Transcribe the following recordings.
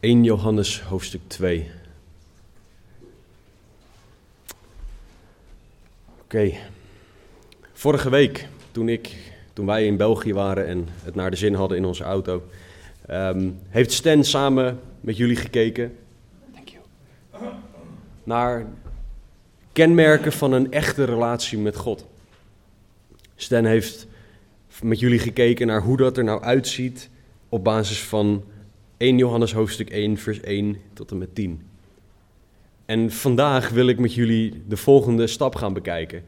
1 Johannes hoofdstuk 2. Oké, vorige week toen, ik, toen wij in België waren en het naar de zin hadden in onze auto, ehm, heeft Stan samen met jullie gekeken Thank you. naar kenmerken van een echte relatie met God. Stan heeft met jullie gekeken naar hoe dat er nou uitziet op basis van 1 Johannes hoofdstuk 1, vers 1 tot en met 10. En vandaag wil ik met jullie de volgende stap gaan bekijken.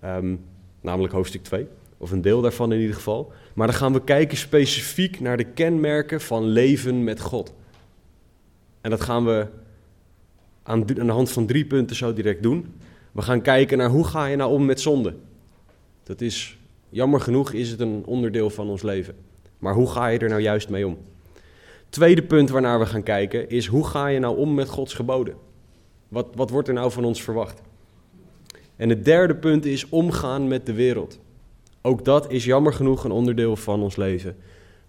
Ehm, namelijk hoofdstuk 2, of een deel daarvan in ieder geval. Maar dan gaan we kijken specifiek naar de kenmerken van leven met God. En dat gaan we aan, aan de hand van drie punten zo direct doen. We gaan kijken naar hoe ga je nou om met zonde. Dat is, jammer genoeg is het een onderdeel van ons leven. Maar hoe ga je er nou juist mee om? Tweede punt waarnaar we gaan kijken is hoe ga je nou om met Gods geboden? Wat, wat wordt er nou van ons verwacht? En het derde punt is omgaan met de wereld. Ook dat is jammer genoeg een onderdeel van ons leven.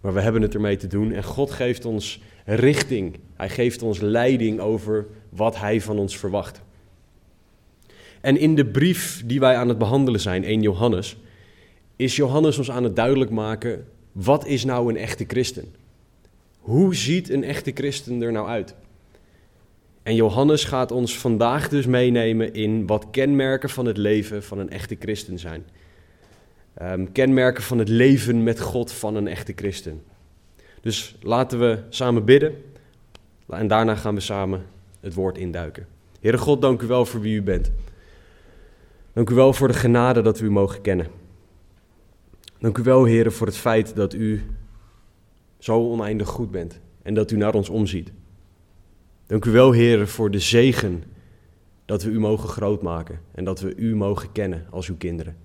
Maar we hebben het ermee te doen en God geeft ons richting. Hij geeft ons leiding over wat Hij van ons verwacht. En in de brief die wij aan het behandelen zijn, 1 Johannes, is Johannes ons aan het duidelijk maken, wat is nou een echte christen? Hoe ziet een echte christen er nou uit? En Johannes gaat ons vandaag dus meenemen in wat kenmerken van het leven van een echte christen zijn. Ehm, kenmerken van het leven met God van een echte christen. Dus laten we samen bidden en daarna gaan we samen het woord induiken. Heere God, dank u wel voor wie u bent. Dank u wel voor de genade dat we u mogen kennen. Dank u wel, Heere, voor het feit dat u zo oneindig goed bent en dat u naar ons omziet. Dank u wel, Heer, voor de zegen dat we u mogen grootmaken en dat we u mogen kennen als uw kinderen.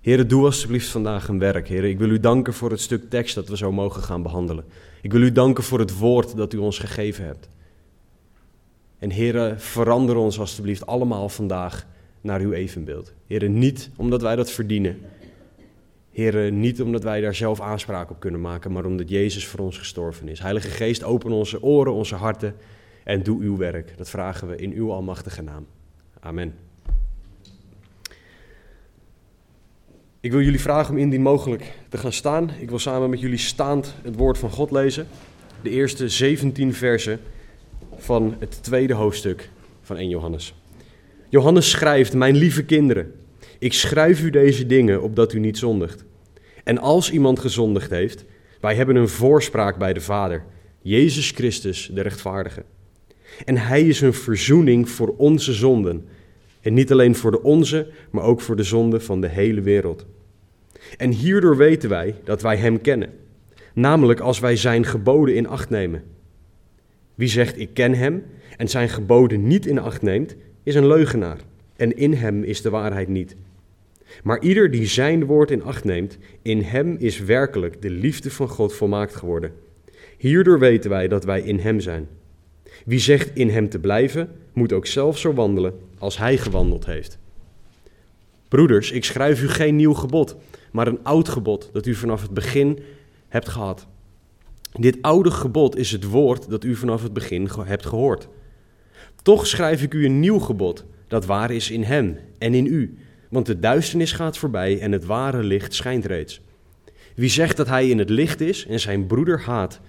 Heer, doe alstublieft vandaag een werk. Heer, ik wil u danken voor het stuk tekst dat we zo mogen gaan behandelen. Ik wil u danken voor het woord dat u ons gegeven hebt. En Heer, verander ons alstublieft allemaal vandaag naar uw evenbeeld. Heer, niet omdat wij dat verdienen, Heren, niet omdat wij daar zelf aanspraak op kunnen maken, maar omdat Jezus voor ons gestorven is. Heilige Geest, open onze oren, onze harten en doe uw werk. Dat vragen we in uw almachtige naam. Amen. Ik wil jullie vragen om indien mogelijk te gaan staan. Ik wil samen met jullie staand het woord van God lezen. De eerste 17 versen van het tweede hoofdstuk van 1 Johannes. Johannes schrijft, mijn lieve kinderen, ik schrijf u deze dingen opdat u niet zondigt. En als iemand gezondigd heeft, wij hebben een voorspraak bij de Vader, Jezus Christus, de rechtvaardige. En Hij is een verzoening voor onze zonden. En niet alleen voor de onze, maar ook voor de zonden van de hele wereld. En hierdoor weten wij dat wij Hem kennen, namelijk als wij Zijn geboden in acht nemen. Wie zegt ik ken Hem en Zijn geboden niet in acht neemt, is een leugenaar. En in Hem is de waarheid niet. Maar ieder die zijn woord in acht neemt, in hem is werkelijk de liefde van God volmaakt geworden. Hierdoor weten wij dat wij in hem zijn. Wie zegt in hem te blijven, moet ook zelf zo wandelen als hij gewandeld heeft. Broeders, ik schrijf u geen nieuw gebod, maar een oud gebod dat u vanaf het begin hebt gehad. Dit oude gebod is het woord dat u vanaf het begin hebt gehoord. Toch schrijf ik u een nieuw gebod dat waar is in hem en in u want de duisternis gaat voorbij en het ware licht schijnt reeds. Wie zegt dat hij in het licht is en zijn broeder haat,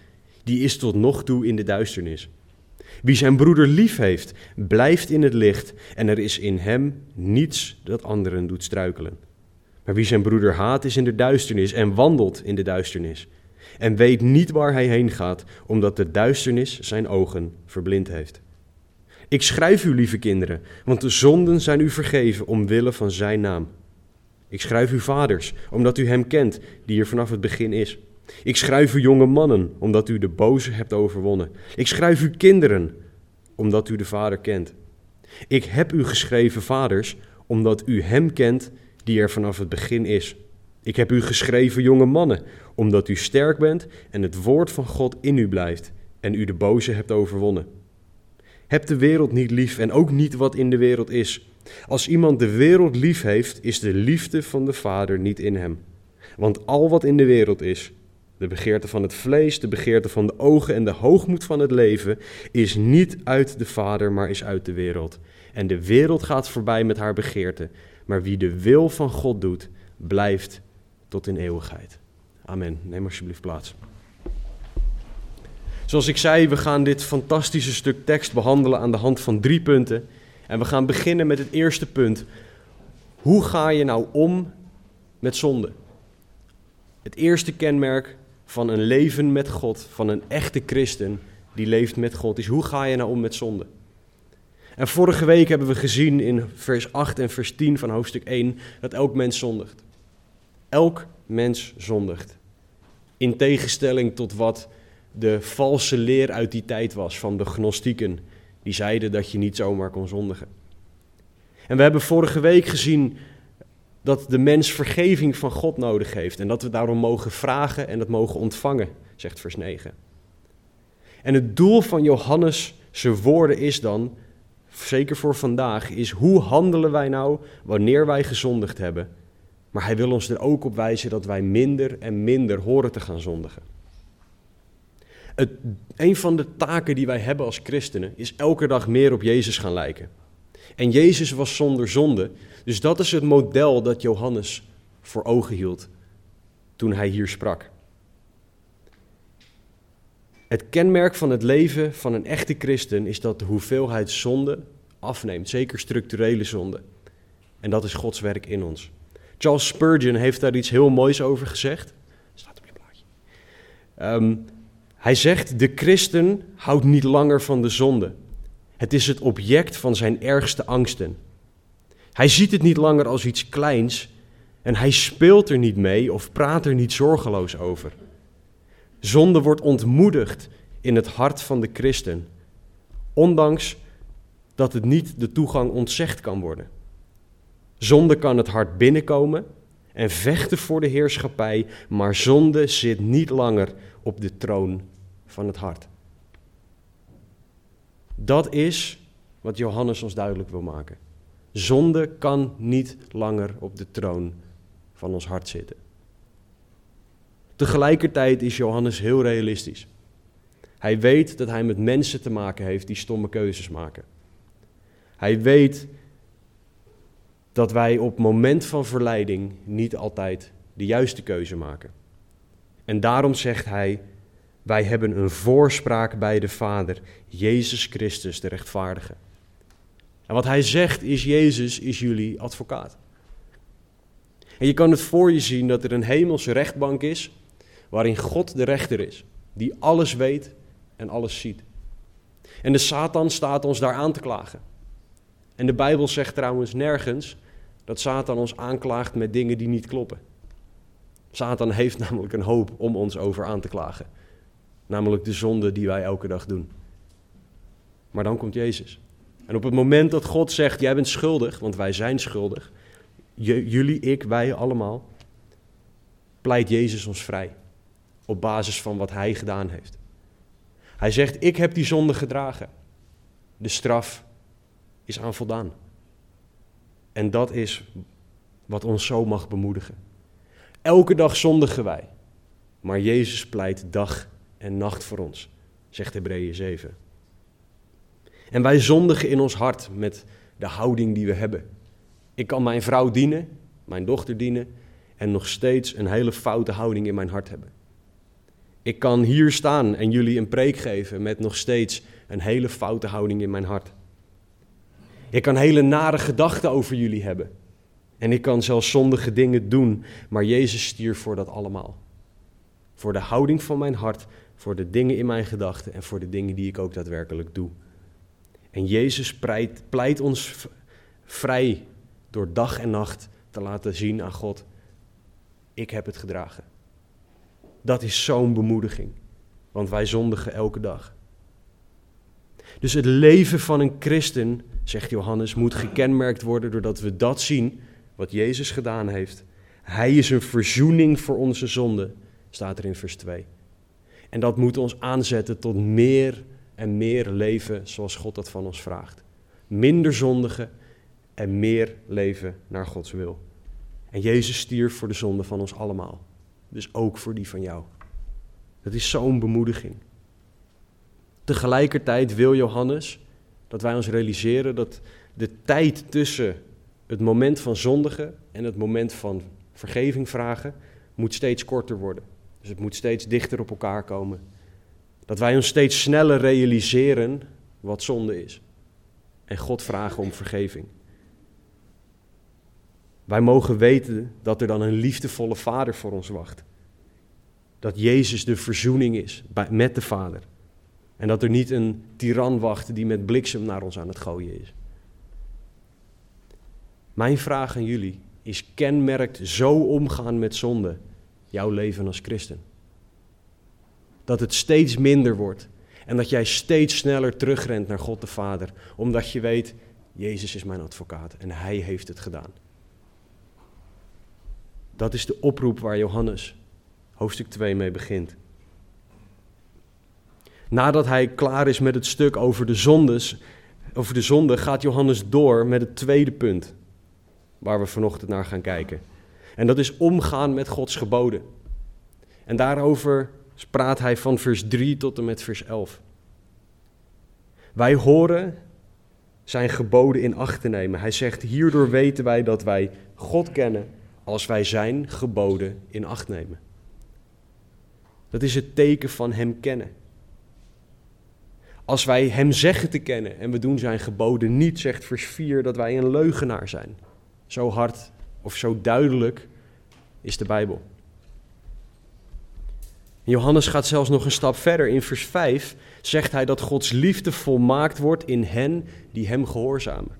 die is tot nog toe in de duisternis. Wie zijn broeder lief heeft, blijft in het licht en er is in hem niets dat anderen doet struikelen. Maar wie zijn broeder haat, is in de duisternis en wandelt in de duisternis. En weet niet waar hij heen gaat, omdat de duisternis zijn ogen verblind heeft. Ik schrijf u, lieve kinderen, want de zonden zijn u vergeven omwille van zijn naam. Ik schrijf u vaders, omdat u hem kent, die er vanaf het begin is. Ik schrijf u jonge mannen, omdat u de boze hebt overwonnen. Ik schrijf u kinderen, omdat u de Vader kent. Ik heb u geschreven, vaders, omdat u hem kent, die er vanaf het begin is. Ik heb u geschreven, jonge mannen, omdat u sterk bent en het woord van God in u blijft en u de boze hebt overwonnen. Heb de wereld niet lief en ook niet wat in de wereld is. Als iemand de wereld lief heeft, is de liefde van de Vader niet in hem. Want al wat in de wereld is, De begeerte van het vlees, de begeerte van de ogen en de hoogmoed van het leven is niet uit de Vader, maar is uit de wereld. En de wereld gaat voorbij met haar begeerte, maar wie de wil van God doet, blijft tot in eeuwigheid. Amen. Neem alsjeblieft plaats. Zoals ik zei, we gaan dit fantastische stuk tekst behandelen aan de hand van drie punten. En we gaan beginnen met het eerste punt. Hoe ga je nou om met zonde? Het eerste kenmerk van een leven met God, van een echte christen die leeft met God, is hoe ga je nou om met zonde? En vorige week hebben we gezien in vers 8 en vers 10 van hoofdstuk 1 dat elk mens zondigt. Elk mens zondigt. In tegenstelling tot wat de valse leer uit die tijd was van de gnostieken, die zeiden dat je niet zomaar kon zondigen. En we hebben vorige week gezien dat de mens vergeving van God nodig heeft en dat we daarom mogen vragen en dat mogen ontvangen, zegt vers 9. En het doel van Johannes' woorden is dan, zeker voor vandaag, is hoe handelen wij nou wanneer wij gezondigd hebben? Maar hij wil ons er ook op wijzen dat wij minder en minder horen te gaan zondigen. Het, een van de taken die wij hebben als christenen is elke dag meer op Jezus gaan lijken. En Jezus was zonder zonde, dus dat is het model dat Johannes voor ogen hield toen hij hier sprak. Het kenmerk van het leven van een echte christen is dat de hoeveelheid zonde afneemt, zeker structurele zonde. En dat is Gods werk in ons. Charles Spurgeon heeft daar iets heel moois over gezegd. Staat op je plaatje. Um, hij zegt: De christen houdt niet langer van de zonde. Het is het object van zijn ergste angsten. Hij ziet het niet langer als iets kleins en hij speelt er niet mee of praat er niet zorgeloos over. Zonde wordt ontmoedigd in het hart van de christen, ondanks dat het niet de toegang ontzegd kan worden. Zonde kan het hart binnenkomen en vechten voor de heerschappij, maar zonde zit niet langer op de troon van het hart. Dat is wat Johannes ons duidelijk wil maken. Zonde kan niet langer op de troon van ons hart zitten. Tegelijkertijd is Johannes heel realistisch. Hij weet dat hij met mensen te maken heeft die stomme keuzes maken. Hij weet dat wij op moment van verleiding niet altijd de juiste keuze maken. En daarom zegt hij: Wij hebben een voorspraak bij de Vader, Jezus Christus, de rechtvaardige. En wat hij zegt is: Jezus is jullie advocaat. En je kan het voor je zien dat er een hemelse rechtbank is, waarin God de rechter is, die alles weet en alles ziet. En de Satan staat ons daar aan te klagen. En de Bijbel zegt trouwens nergens dat Satan ons aanklaagt met dingen die niet kloppen. Satan heeft namelijk een hoop om ons over aan te klagen. Namelijk de zonde die wij elke dag doen. Maar dan komt Jezus. En op het moment dat God zegt: Jij bent schuldig, want wij zijn schuldig. jullie, ik, wij allemaal. Pleit Jezus ons vrij. Op basis van wat Hij gedaan heeft. Hij zegt: Ik heb die zonde gedragen. De straf is aan voldaan. En dat is wat ons zo mag bemoedigen. Elke dag zondigen wij, maar Jezus pleit dag en nacht voor ons, zegt Hebreeën 7. En wij zondigen in ons hart met de houding die we hebben. Ik kan mijn vrouw dienen, mijn dochter dienen en nog steeds een hele foute houding in mijn hart hebben. Ik kan hier staan en jullie een preek geven met nog steeds een hele foute houding in mijn hart. Ik kan hele nare gedachten over jullie hebben. En ik kan zelfs zondige dingen doen, maar Jezus stierf voor dat allemaal. Voor de houding van mijn hart, voor de dingen in mijn gedachten en voor de dingen die ik ook daadwerkelijk doe. En Jezus pleit, pleit ons vrij door dag en nacht te laten zien aan God, ik heb het gedragen. Dat is zo'n bemoediging, want wij zondigen elke dag. Dus het leven van een christen, zegt Johannes, moet gekenmerkt worden doordat we dat zien wat Jezus gedaan heeft. Hij is een verzoening voor onze zonde, staat er in vers 2. En dat moet ons aanzetten tot meer en meer leven zoals God dat van ons vraagt. Minder zondigen en meer leven naar Gods wil. En Jezus stierf voor de zonde van ons allemaal. Dus ook voor die van jou. Dat is zo'n bemoediging. Tegelijkertijd wil Johannes dat wij ons realiseren dat de tijd tussen het moment van zondigen en het moment van vergeving vragen moet steeds korter worden. Dus het moet steeds dichter op elkaar komen. Dat wij ons steeds sneller realiseren wat zonde is. En God vragen om vergeving. Wij mogen weten dat er dan een liefdevolle Vader voor ons wacht. Dat Jezus de verzoening is met de Vader. En dat er niet een tiran wacht die met bliksem naar ons aan het gooien is. Mijn vraag aan jullie is: kenmerkt zo omgaan met zonde jouw leven als christen? Dat het steeds minder wordt en dat jij steeds sneller terugrent naar God de Vader, omdat je weet: Jezus is mijn advocaat en Hij heeft het gedaan. Dat is de oproep waar Johannes hoofdstuk 2 mee begint. Nadat hij klaar is met het stuk over de zondes, over de zonde, gaat Johannes door met het tweede punt waar we vanochtend naar gaan kijken. En dat is omgaan met Gods geboden. En daarover praat hij van vers 3 tot en met vers 11. Wij horen zijn geboden in acht te nemen. Hij zegt: Hierdoor weten wij dat wij God kennen als wij zijn geboden in acht nemen. Dat is het teken van Hem kennen. Als wij Hem zeggen te kennen en we doen Zijn geboden niet, zegt vers 4 dat wij een leugenaar zijn. Zo hard of zo duidelijk is de Bijbel. Johannes gaat zelfs nog een stap verder. In vers 5 zegt hij dat Gods liefde volmaakt wordt in hen die Hem gehoorzamen.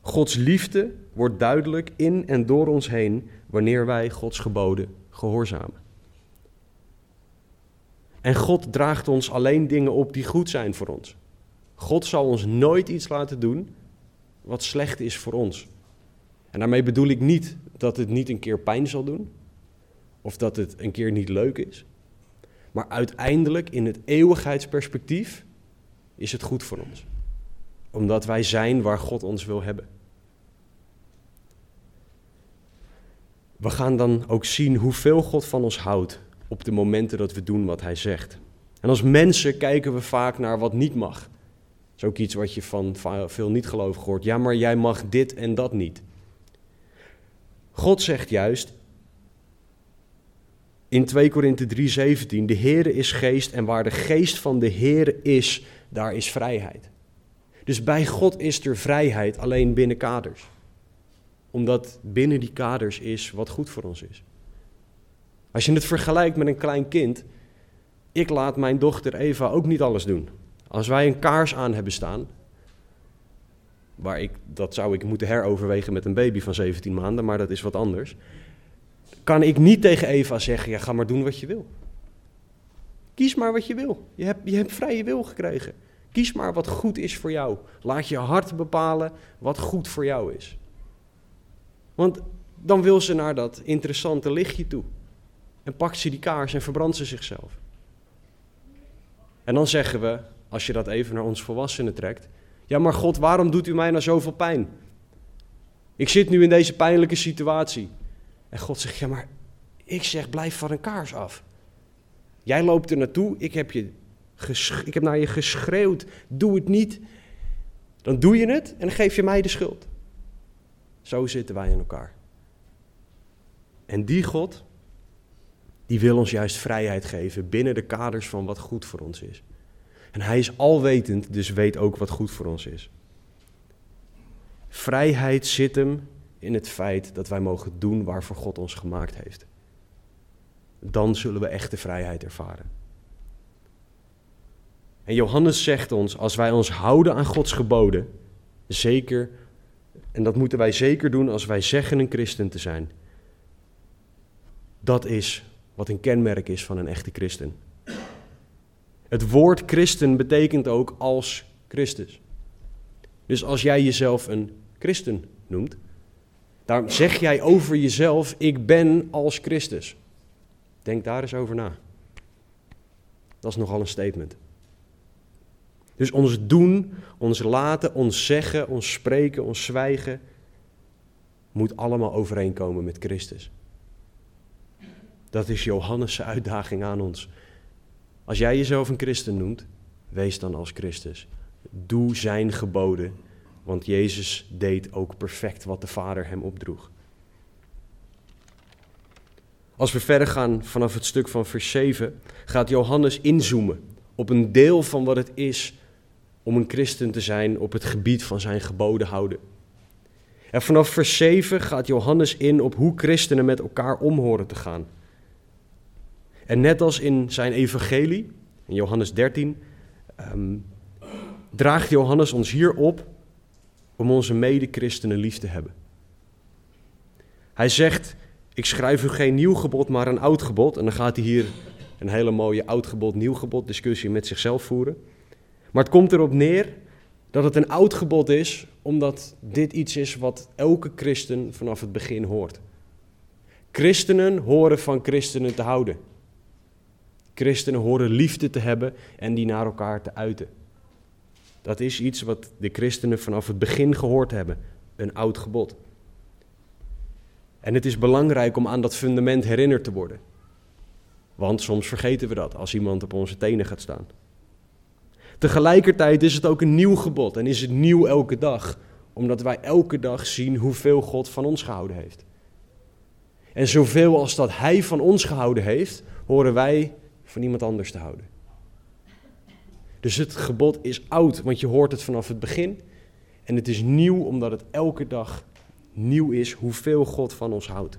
Gods liefde wordt duidelijk in en door ons heen wanneer wij Gods geboden gehoorzamen. En God draagt ons alleen dingen op die goed zijn voor ons. God zal ons nooit iets laten doen wat slecht is voor ons. En daarmee bedoel ik niet dat het niet een keer pijn zal doen, of dat het een keer niet leuk is. Maar uiteindelijk, in het eeuwigheidsperspectief, is het goed voor ons. Omdat wij zijn waar God ons wil hebben. We gaan dan ook zien hoeveel God van ons houdt op de momenten dat we doen wat Hij zegt. En als mensen kijken we vaak naar wat niet mag. Dat is ook iets wat je van veel niet-gelovigen hoort. Ja, maar jij mag dit en dat niet. God zegt juist in 2 Korinthe 3:17, de Heere is geest en waar de geest van de Heere is, daar is vrijheid. Dus bij God is er vrijheid alleen binnen kaders. Omdat binnen die kaders is wat goed voor ons is. Als je het vergelijkt met een klein kind, ik laat mijn dochter Eva ook niet alles doen. Als wij een kaars aan hebben staan, waar ik, dat zou ik moeten heroverwegen met een baby van 17 maanden, maar dat is wat anders. Kan ik niet tegen Eva zeggen, ja ga maar doen wat je wil. Kies maar wat je wil. Je hebt, je hebt vrije wil gekregen. Kies maar wat goed is voor jou. Laat je hart bepalen wat goed voor jou is. Want dan wil ze naar dat interessante lichtje toe. En pakt ze die kaars en verbrandt ze zichzelf. En dan zeggen we, als je dat even naar ons volwassenen trekt, ja, maar God, waarom doet u mij nou zoveel pijn? Ik zit nu in deze pijnlijke situatie. En God zegt, ja, maar ik zeg, blijf van een kaars af. Jij loopt er naartoe, ik heb, je ik heb naar je geschreeuwd, doe het niet. Dan doe je het en dan geef je mij de schuld. Zo zitten wij in elkaar. En die God, die wil ons juist vrijheid geven binnen de kaders van wat goed voor ons is. En hij is alwetend, dus weet ook wat goed voor ons is. Vrijheid zit hem in het feit dat wij mogen doen waarvoor God ons gemaakt heeft. Dan zullen we echte vrijheid ervaren. En Johannes zegt ons, als wij ons houden aan Gods geboden, zeker, en dat moeten wij zeker doen als wij zeggen een christen te zijn. Dat is wat een kenmerk is van een echte christen. Het woord christen betekent ook als Christus. Dus als jij jezelf een christen noemt, dan zeg jij over jezelf: Ik ben als Christus. Denk daar eens over na. Dat is nogal een statement. Dus ons doen, ons laten, ons zeggen, ons spreken, ons zwijgen, moet allemaal overeenkomen met Christus. Dat is Johannes' uitdaging aan ons. Als jij jezelf een christen noemt, wees dan als Christus. Doe zijn geboden, want Jezus deed ook perfect wat de Vader hem opdroeg. Als we verder gaan vanaf het stuk van vers 7, gaat Johannes inzoomen op een deel van wat het is om een christen te zijn op het gebied van zijn geboden houden. En vanaf vers 7 gaat Johannes in op hoe christenen met elkaar om horen te gaan. En net als in zijn evangelie, in Johannes 13, ehm, draagt Johannes ons hier op om onze mede-christenen lief te hebben. Hij zegt, ik schrijf u geen nieuw gebod, maar een oud gebod. En dan gaat hij hier een hele mooie oud gebod, nieuw gebod discussie met zichzelf voeren. Maar het komt erop neer dat het een oud gebod is, omdat dit iets is wat elke christen vanaf het begin hoort. Christenen horen van christenen te houden. Christenen horen liefde te hebben en die naar elkaar te uiten. Dat is iets wat de christenen vanaf het begin gehoord hebben, een oud gebod. En het is belangrijk om aan dat fundament herinnerd te worden. Want soms vergeten we dat als iemand op onze tenen gaat staan. Tegelijkertijd is het ook een nieuw gebod en is het nieuw elke dag, omdat wij elke dag zien hoeveel God van ons gehouden heeft. En zoveel als dat Hij van ons gehouden heeft, horen wij van iemand anders te houden. Dus het gebod is oud, want je hoort het vanaf het begin. En het is nieuw omdat het elke dag nieuw is hoeveel God van ons houdt.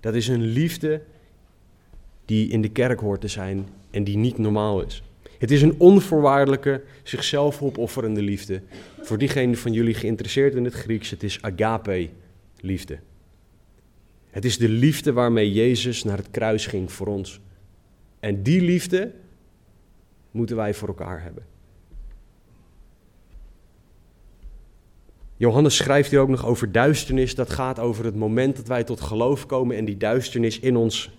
Dat is een liefde die in de kerk hoort te zijn en die niet normaal is. Het is een onvoorwaardelijke, zichzelf opofferende liefde. Voor diegenen van jullie geïnteresseerd in het Grieks, het is agape liefde. Het is de liefde waarmee Jezus naar het kruis ging voor ons. En die liefde moeten wij voor elkaar hebben. Johannes schrijft hier ook nog over duisternis. Dat gaat over het moment dat wij tot geloof komen en die duisternis in ons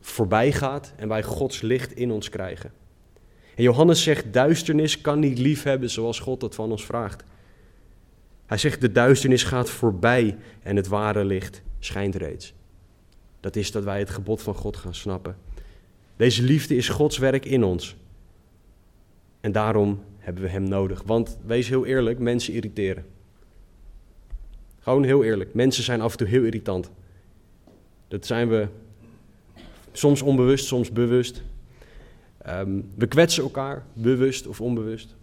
voorbij gaat en wij Gods licht in ons krijgen. En Johannes zegt, duisternis kan niet lief hebben zoals God dat van ons vraagt. Hij zegt, de duisternis gaat voorbij en het ware licht schijnt reeds. Dat is dat wij het gebod van God gaan snappen. Deze liefde is Gods werk in ons. En daarom hebben we Hem nodig. Want wees heel eerlijk, mensen irriteren. Gewoon heel eerlijk. Mensen zijn af en toe heel irritant. Dat zijn we soms onbewust, soms bewust. Ehm, we kwetsen elkaar, bewust of onbewust.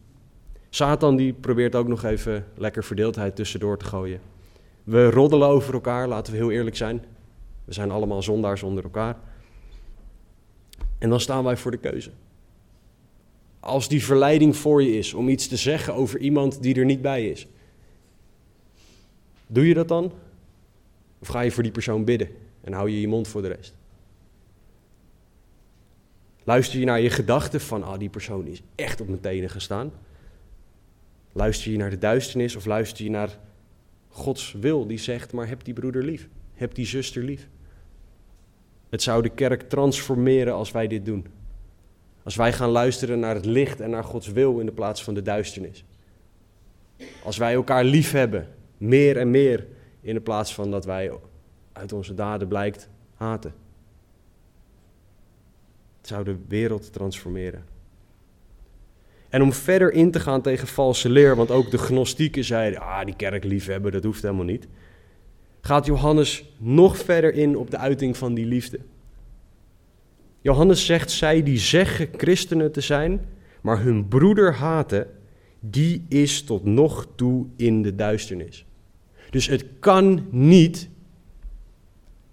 Satan die probeert ook nog even lekker verdeeldheid tussendoor te gooien. We roddelen over elkaar, laten we heel eerlijk zijn. We zijn allemaal zondaars onder elkaar. En dan staan wij voor de keuze. Als die verleiding voor je is om iets te zeggen over iemand die er niet bij is, doe je dat dan? Of ga je voor die persoon bidden en hou je je mond voor de rest? Luister je naar je gedachten van, ah, die persoon is echt op mijn tenen gestaan? Luister je naar de duisternis of luister je naar Gods wil die zegt, maar heb die broeder lief, heb die zuster lief? Het zou de kerk transformeren als wij dit doen. Als wij gaan luisteren naar het licht en naar Gods wil in de plaats van de duisternis. Als wij elkaar lief hebben, meer en meer, in de plaats van dat wij uit onze daden blijkt haten. Het zou de wereld transformeren. En om verder in te gaan tegen valse leer, want ook de gnostieken zeiden, ah, die kerk liefhebben, dat hoeft helemaal niet. Gaat Johannes nog verder in op de uiting van die liefde. Johannes zegt, zij die zeggen christenen te zijn, maar hun broeder haten, die is tot nog toe in de duisternis. Dus het kan niet,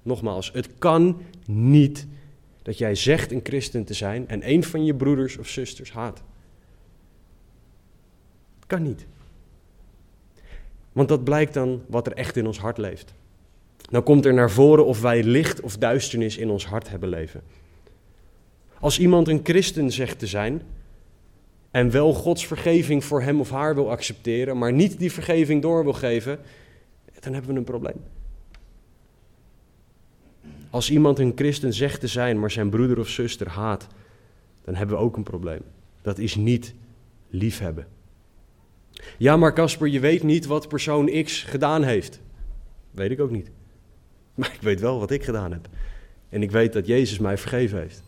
nogmaals, het kan niet dat jij zegt een christen te zijn en een van je broeders of zusters haat. Kan niet. Want dat blijkt dan wat er echt in ons hart leeft. Dan komt er naar voren of wij licht of duisternis in ons hart hebben leven. Als iemand een christen zegt te zijn en wel Gods vergeving voor hem of haar wil accepteren, maar niet die vergeving door wil geven, dan hebben we een probleem. Als iemand een christen zegt te zijn, maar zijn broeder of zuster haat, dan hebben we ook een probleem. Dat is niet liefhebben. Ja, maar Casper, je weet niet wat persoon X gedaan heeft. Weet ik ook niet. Maar ik weet wel wat ik gedaan heb. En ik weet dat Jezus mij vergeven heeft.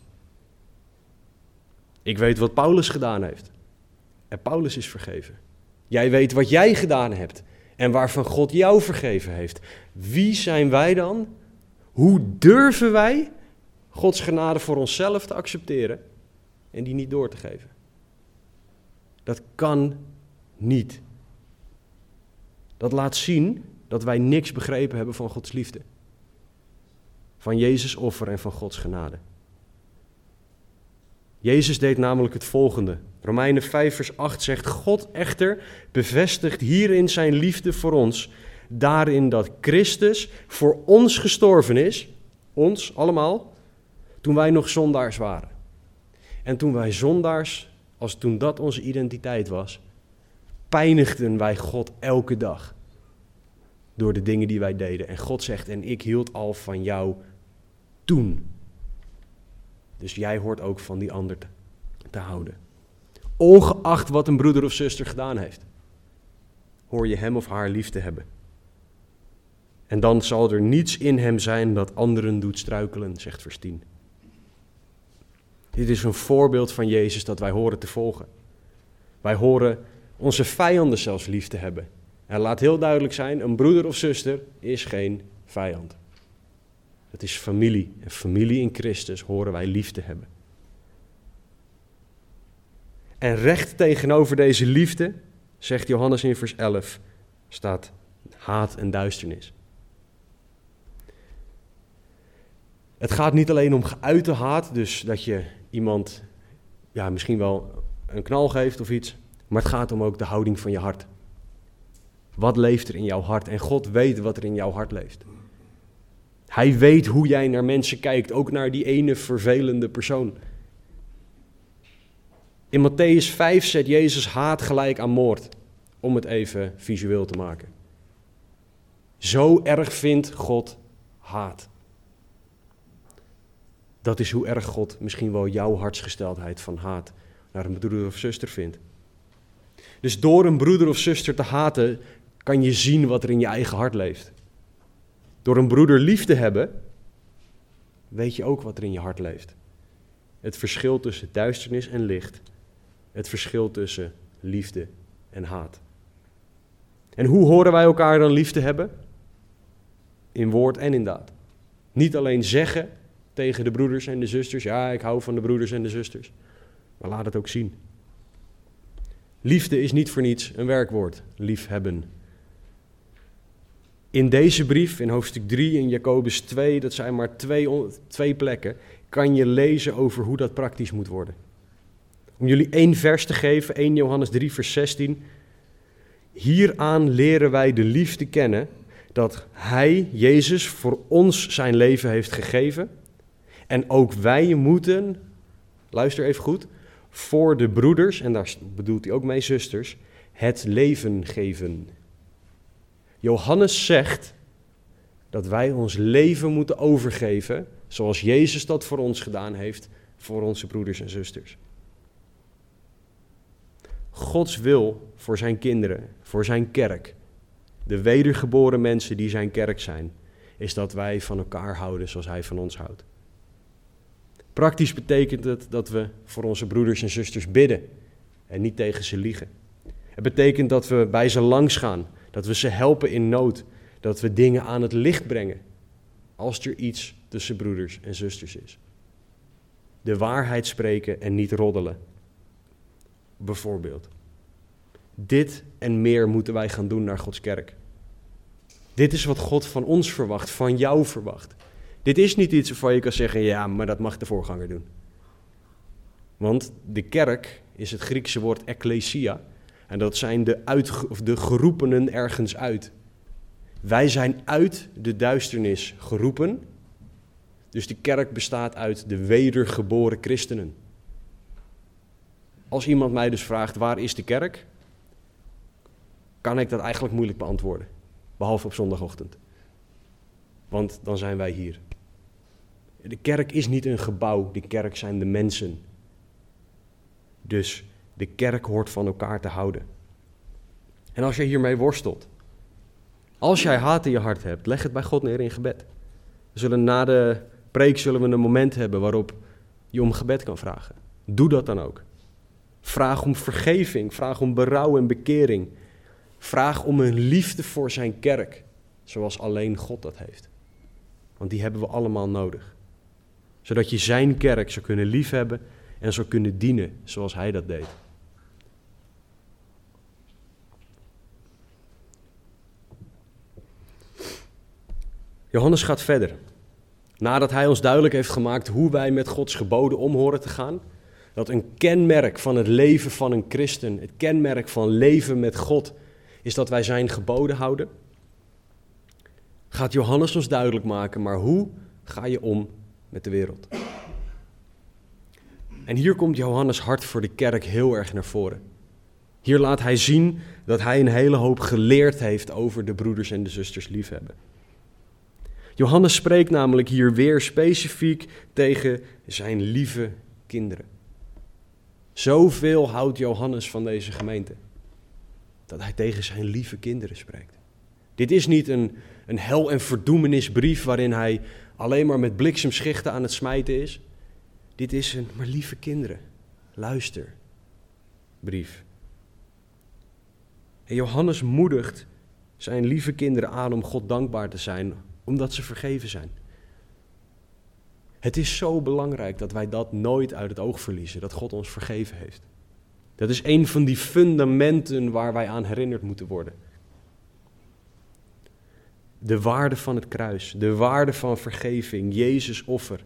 Ik weet wat Paulus gedaan heeft. En Paulus is vergeven. Jij weet wat jij gedaan hebt en waarvan God jou vergeven heeft. Wie zijn wij dan? Hoe durven wij Gods genade voor onszelf te accepteren en die niet door te geven? Dat kan niet. Dat laat zien dat wij niks begrepen hebben van Gods liefde. Van Jezus' offer en van Gods genade. Jezus deed namelijk het volgende. Romeinen 5, vers 8 zegt: God echter bevestigt hierin zijn liefde voor ons. Daarin dat Christus voor ons gestorven is, ons allemaal, toen wij nog zondaars waren. En toen wij zondaars, als toen dat onze identiteit was, pijnigden wij God elke dag. Door de dingen die wij deden. En God zegt: En ik hield al van jou toen. Dus jij hoort ook van die ander te, te houden. Ongeacht wat een broeder of zuster gedaan heeft, hoor je hem of haar lief te hebben. En dan zal er niets in hem zijn dat anderen doet struikelen, zegt vers 10. Dit is een voorbeeld van Jezus dat wij horen te volgen. Wij horen onze vijanden zelfs lief te hebben. En laat heel duidelijk zijn, een broeder of zuster is geen vijand. Het is familie. En familie in Christus horen wij lief te hebben. En recht tegenover deze liefde, zegt Johannes in vers 11, staat haat en duisternis. Het gaat niet alleen om geuite haat, dus dat je iemand ja, misschien wel een knal geeft of iets, maar het gaat om ook de houding van je hart. Wat leeft er in jouw hart? En God weet wat er in jouw hart leeft. Hij weet hoe jij naar mensen kijkt, ook naar die ene vervelende persoon. In Matthäus 5 zet Jezus haat gelijk aan moord, om het even visueel te maken. Zo erg vindt God haat. Dat is hoe erg God misschien wel jouw hartsgesteldheid van haat naar een broeder of zuster vindt. Dus door een broeder of zuster te haten, kan je zien wat er in je eigen hart leeft. Door een broeder lief te hebben, weet je ook wat er in je hart leeft. Het verschil tussen duisternis en licht. Het verschil tussen liefde en haat. En hoe horen wij elkaar dan lief te hebben? In woord en in daad. Niet alleen zeggen tegen de broeders en de zusters, ja, ik hou van de broeders en de zusters. Maar laat het ook zien. Liefde is niet voor niets een werkwoord, liefhebben. In deze brief, in hoofdstuk 3 in Jacobus 2, dat zijn maar twee, twee plekken, kan je lezen over hoe dat praktisch moet worden. Om jullie één vers te geven, 1 Johannes 3, vers 16. Hieraan leren wij de liefde kennen dat Hij, Jezus, voor ons zijn leven heeft gegeven. En ook wij moeten, luister even goed, voor de broeders, en daar bedoelt hij ook mee zusters, het leven geven. Johannes zegt dat wij ons leven moeten overgeven, zoals Jezus dat voor ons gedaan heeft, voor onze broeders en zusters. Gods wil voor zijn kinderen, voor zijn kerk, de wedergeboren mensen die zijn kerk zijn, is dat wij van elkaar houden zoals hij van ons houdt. Praktisch betekent het dat we voor onze broeders en zusters bidden en niet tegen ze liegen. Het betekent dat we bij ze langs gaan dat we ze helpen in nood. Dat we dingen aan het licht brengen. Als er iets tussen broeders en zusters is. De waarheid spreken en niet roddelen. Bijvoorbeeld. Dit en meer moeten wij gaan doen naar Gods kerk. Dit is wat God van ons verwacht, van jou verwacht. Dit is niet iets waarvan je kan zeggen, ja, maar dat mag de voorganger doen. Want de kerk is het Griekse woord ecclesia, en dat zijn de, uit, of de geroepenen ergens uit. Wij zijn uit de duisternis geroepen. Dus de kerk bestaat uit de wedergeboren christenen. Als iemand mij dus vraagt waar is de kerk, kan ik dat eigenlijk moeilijk beantwoorden. Behalve op zondagochtend. Want dan zijn wij hier. De kerk is niet een gebouw, de kerk zijn de mensen. Dus de kerk hoort van elkaar te houden. En als je hiermee worstelt, als jij haat in je hart hebt, leg het bij God neer in gebed. Zullen na de preek zullen we een moment hebben waarop je om gebed kan vragen. Doe dat dan ook. Vraag om vergeving, vraag om berouw en bekering. Vraag om een liefde voor zijn kerk, zoals alleen God dat heeft. Want die hebben we allemaal nodig. Zodat je zijn kerk zou kunnen liefhebben en zou kunnen dienen zoals hij dat deed. Johannes gaat verder. Nadat hij ons duidelijk heeft gemaakt hoe wij met Gods geboden om horen te gaan, dat een kenmerk van het leven van een christen, het kenmerk van leven met God, is dat wij zijn geboden houden, gaat Johannes ons duidelijk maken, maar hoe ga je om met de wereld? En hier komt Johannes hart voor de kerk heel erg naar voren. Hier laat hij zien dat hij een hele hoop geleerd heeft over de broeders en de zusters liefhebben. Johannes spreekt namelijk hier weer specifiek tegen zijn lieve kinderen. Zoveel houdt Johannes van deze gemeente, dat hij tegen zijn lieve kinderen spreekt. Dit is niet een, een hel- en verdoemenisbrief waarin hij alleen maar met bliksemschichten aan het smijten is. Dit is een, maar lieve kinderen, luister, brief. En Johannes moedigt zijn lieve kinderen aan om God dankbaar te zijn omdat ze vergeven zijn. Het is zo belangrijk dat wij dat nooit uit het oog verliezen, dat God ons vergeven heeft. Dat is een van die fundamenten waar wij aan herinnerd moeten worden. De waarde van het kruis, de waarde van vergeving, Jezus offer.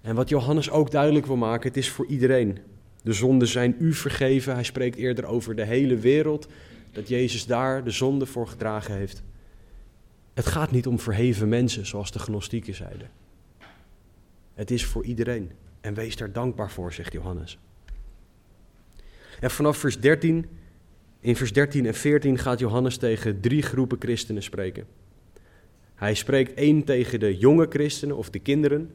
En wat Johannes ook duidelijk wil maken, het is voor iedereen. De zonden zijn u vergeven. Hij spreekt eerder over de hele wereld, dat Jezus daar de zonde voor gedragen heeft. Het gaat niet om verheven mensen, zoals de gnostieken zeiden. Het is voor iedereen. En wees daar dankbaar voor, zegt Johannes. En vanaf vers 13, in vers 13 en 14 gaat Johannes tegen drie groepen christenen spreken. Hij spreekt één tegen de jonge christenen of de kinderen.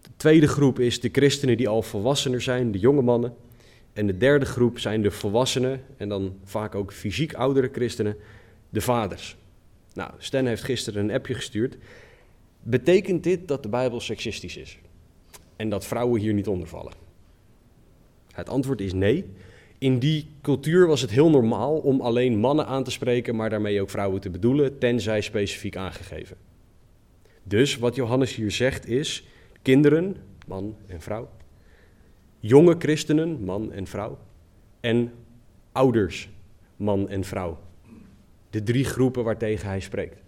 De tweede groep is de christenen die al volwassener zijn, de jonge mannen. En de derde groep zijn de volwassenen en dan vaak ook fysiek oudere christenen, de vaders. Nou, Stan heeft gisteren een appje gestuurd. Betekent dit dat de Bijbel seksistisch is? En dat vrouwen hier niet onder vallen? Het antwoord is nee. In die cultuur was het heel normaal om alleen mannen aan te spreken, maar daarmee ook vrouwen te bedoelen, tenzij specifiek aangegeven. Dus wat Johannes hier zegt is: kinderen, man en vrouw, jonge christenen, man en vrouw, en ouders, man en vrouw de drie groepen waartegen hij spreekt.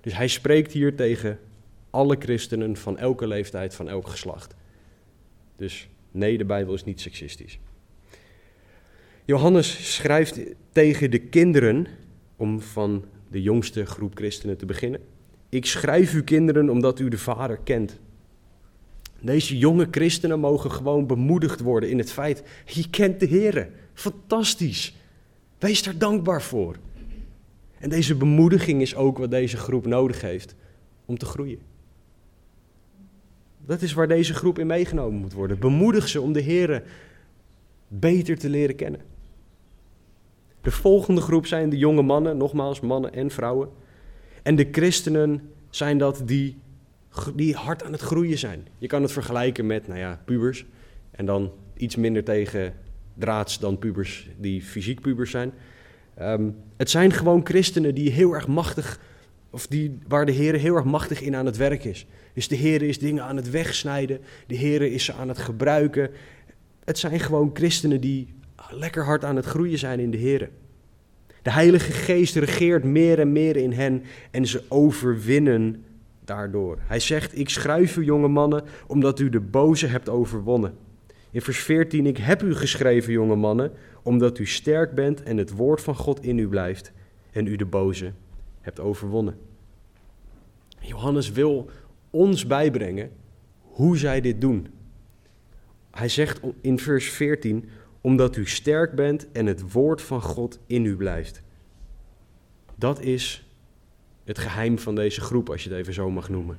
Dus hij spreekt hier tegen alle christenen van elke leeftijd, van elk geslacht. Dus nee, de Bijbel is niet seksistisch. Johannes schrijft tegen de kinderen, om van de jongste groep christenen te beginnen. Ik schrijf u kinderen omdat u de Vader kent. Deze jonge christenen mogen gewoon bemoedigd worden in het feit, je kent de Heer. Fantastisch. Wees daar dankbaar voor. En deze bemoediging is ook wat deze groep nodig heeft om te groeien. Dat is waar deze groep in meegenomen moet worden. Bemoedig ze om de Heer beter te leren kennen. De volgende groep zijn de jonge mannen, nogmaals mannen en vrouwen. En de christenen zijn dat die, die hard aan het groeien zijn. Je kan het vergelijken met, nou ja, pubers. En dan iets minder tegen draads dan pubers die fysiek pubers zijn. Um, het zijn gewoon christenen die heel erg machtig, of die, waar de Heer heel erg machtig in aan het werk is. Dus de Heer is dingen aan het wegsnijden, de Heer is ze aan het gebruiken. Het zijn gewoon christenen die lekker hard aan het groeien zijn in de Heer. De Heilige Geest regeert meer en meer in hen en ze overwinnen daardoor. Hij zegt, ik schrijf u jonge mannen, omdat u de boze hebt overwonnen. In vers 14, ik heb u geschreven jonge mannen, omdat u sterk bent en het woord van God in u blijft en u de boze hebt overwonnen. Johannes wil ons bijbrengen hoe zij dit doen. Hij zegt in vers 14, omdat u sterk bent en het woord van God in u blijft. Dat is het geheim van deze groep, als je het even zo mag noemen.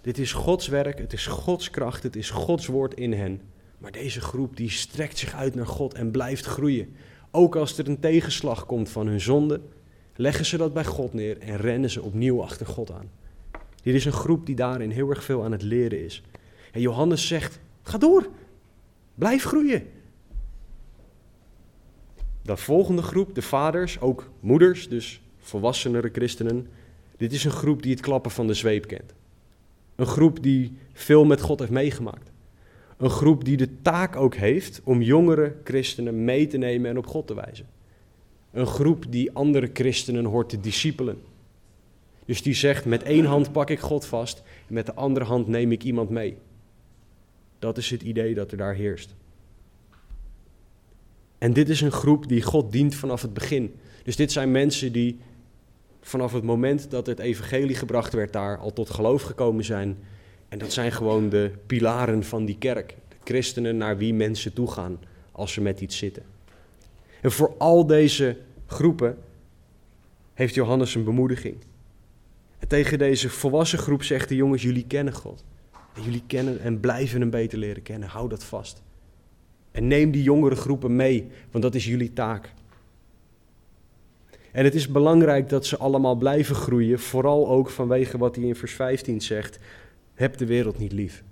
Dit is Gods werk, het is Gods kracht, het is Gods woord in hen. Maar deze groep die strekt zich uit naar God en blijft groeien. Ook als er een tegenslag komt van hun zonde, leggen ze dat bij God neer en rennen ze opnieuw achter God aan. Dit is een groep die daarin heel erg veel aan het leren is. En Johannes zegt: ga door, blijf groeien. Dat volgende groep, de vaders, ook moeders, dus volwassenere christenen, dit is een groep die het klappen van de zweep kent. Een groep die veel met God heeft meegemaakt. Een groep die de taak ook heeft om jongere christenen mee te nemen en op God te wijzen. Een groep die andere christenen hoort te discipelen. Dus die zegt: met één hand pak ik God vast en met de andere hand neem ik iemand mee. Dat is het idee dat er daar heerst. En dit is een groep die God dient vanaf het begin. Dus dit zijn mensen die vanaf het moment dat het evangelie gebracht werd daar al tot geloof gekomen zijn. En dat zijn gewoon de pilaren van die kerk. De christenen naar wie mensen toe gaan als ze met iets zitten. En voor al deze groepen heeft Johannes een bemoediging. En tegen deze volwassen groep zegt de jongens, jullie kennen God. En jullie kennen en blijven hem beter leren kennen. Hou dat vast. En neem die jongere groepen mee, want dat is jullie taak. En het is belangrijk dat ze allemaal blijven groeien, vooral ook vanwege wat hij in vers 15 zegt: heb de wereld niet lief.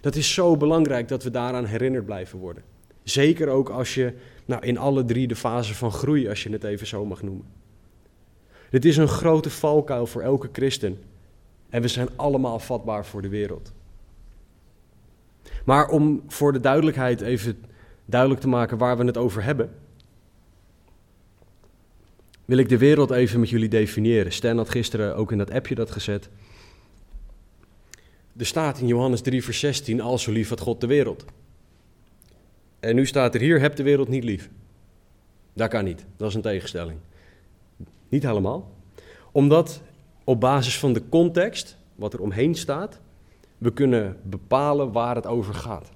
Dat is zo belangrijk dat we daaraan herinnerd blijven worden. Zeker ook als je nou, in alle drie de fasen van groei, als je het even zo mag noemen. Dit is een grote valkuil voor elke christen. En we zijn allemaal vatbaar voor de wereld. Maar om voor de duidelijkheid even duidelijk te maken waar we het over hebben, wil ik de wereld even met jullie definiëren. Stan had gisteren ook in dat appje dat gezet. Er staat in Johannes 3, vers 16, al zo lief had God de wereld. En nu staat er hier, heb de wereld niet lief. Dat kan niet, dat is een tegenstelling. Niet helemaal. Omdat op basis van de context, wat er omheen staat, we kunnen bepalen waar het over gaat.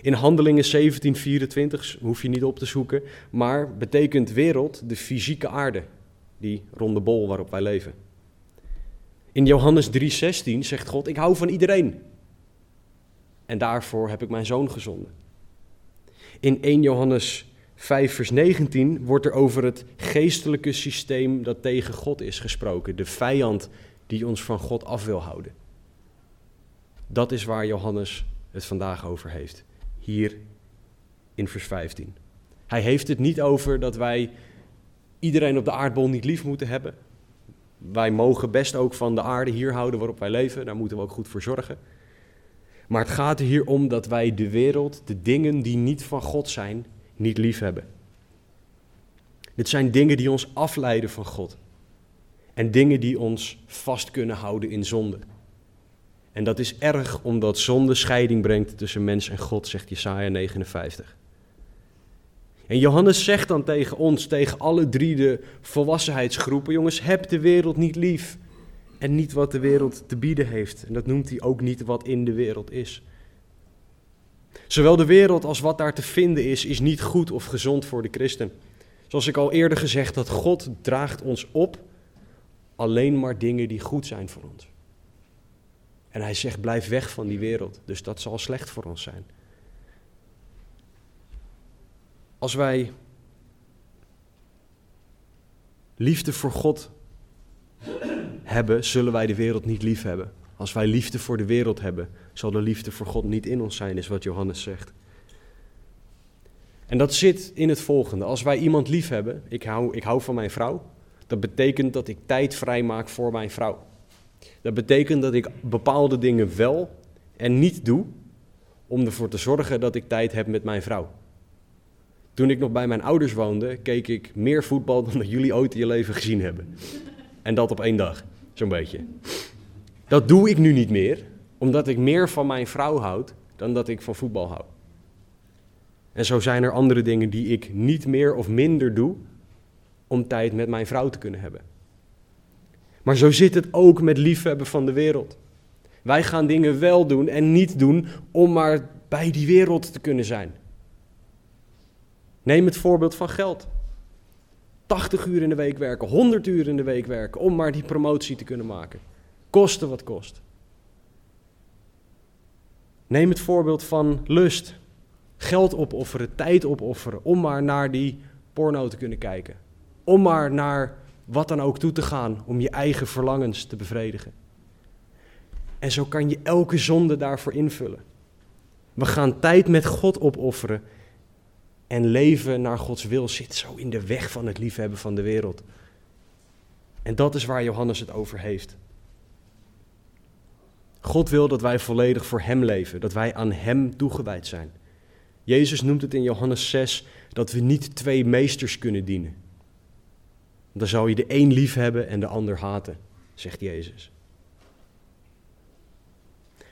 In Handelingen 17:24 hoef je niet op te zoeken, maar betekent wereld de fysieke aarde, die ronde bol waarop wij leven. In Johannes 3:16 zegt God: Ik hou van iedereen. En daarvoor heb ik mijn zoon gezonden. In 1 Johannes 5, vers 19 wordt er over het geestelijke systeem dat tegen God is gesproken. De vijand die ons van God af wil houden. Dat is waar Johannes het vandaag over heeft. Hier in vers 15. Hij heeft het niet over dat wij iedereen op de aardbol niet lief moeten hebben. Wij mogen best ook van de aarde hier houden waarop wij leven. Daar moeten we ook goed voor zorgen. Maar het gaat er hier om dat wij de wereld, de dingen die niet van God zijn, niet lief hebben. Dit zijn dingen die ons afleiden van God. En dingen die ons vast kunnen houden in zonde. En dat is erg omdat zonde scheiding brengt tussen mens en God, zegt Jesaja 59. En Johannes zegt dan tegen ons, tegen alle drie de volwassenheidsgroepen, jongens, heb de wereld niet lief. En niet wat de wereld te bieden heeft. En dat noemt hij ook niet wat in de wereld is. Zowel de wereld als wat daar te vinden is, is niet goed of gezond voor de christen. Zoals ik al eerder gezegd had, God draagt ons op alleen maar dingen die goed zijn voor ons. En hij zegt, blijf weg van die wereld. Dus dat zal slecht voor ons zijn. Als wij liefde voor God hebben, zullen wij de wereld niet lief hebben. Als wij liefde voor de wereld hebben, zal de liefde voor God niet in ons zijn, is wat Johannes zegt. En dat zit in het volgende. Als wij iemand lief hebben, ik hou, ik hou van mijn vrouw, dat betekent dat ik tijd vrijmaak voor mijn vrouw. Dat betekent dat ik bepaalde dingen wel en niet doe om ervoor te zorgen dat ik tijd heb met mijn vrouw. Toen ik nog bij mijn ouders woonde, keek ik meer voetbal dan dat jullie ooit in je leven gezien hebben. En dat op één dag, zo'n beetje. Dat doe ik nu niet meer, omdat ik meer van mijn vrouw houd dan dat ik van voetbal hou. En zo zijn er andere dingen die ik niet meer of minder doe om tijd met mijn vrouw te kunnen hebben. Maar zo zit het ook met liefhebben van de wereld. Wij gaan dingen wel doen en niet doen om maar bij die wereld te kunnen zijn. Neem het voorbeeld van geld. 80 uur in de week werken, 100 uur in de week werken om maar die promotie te kunnen maken. Kosten wat kost. Neem het voorbeeld van lust. Geld opofferen, tijd opofferen om maar naar die porno te kunnen kijken. om maar naar wat dan ook toe te gaan om je eigen verlangens te bevredigen. En zo kan je elke zonde daarvoor invullen. We gaan tijd met God opofferen en leven naar Gods wil zit zo in de weg van het liefhebben van de wereld. En dat is waar Johannes het over heeft. God wil dat wij volledig voor Hem leven, dat wij aan Hem toegewijd zijn. Jezus noemt het in Johannes 6 dat we niet twee meesters kunnen dienen. Dan zou je de een lief hebben en de ander haten, zegt Jezus.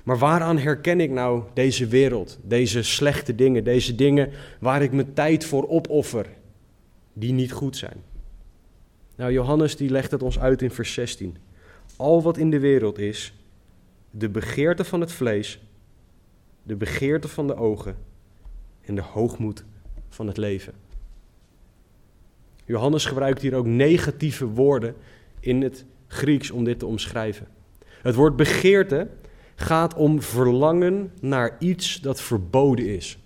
Maar waaraan herken ik nou deze wereld, deze slechte dingen, deze dingen waar ik mijn tijd voor opoffer, die niet goed zijn? Nou, Johannes die legt het ons uit in vers 16. Al wat in de wereld is, de begeerte van het vlees, de begeerte van de ogen en de hoogmoed van het leven. Johannes gebruikt hier ook negatieve woorden in het Grieks om dit te omschrijven. Het woord begeerte gaat om verlangen naar iets dat verboden is.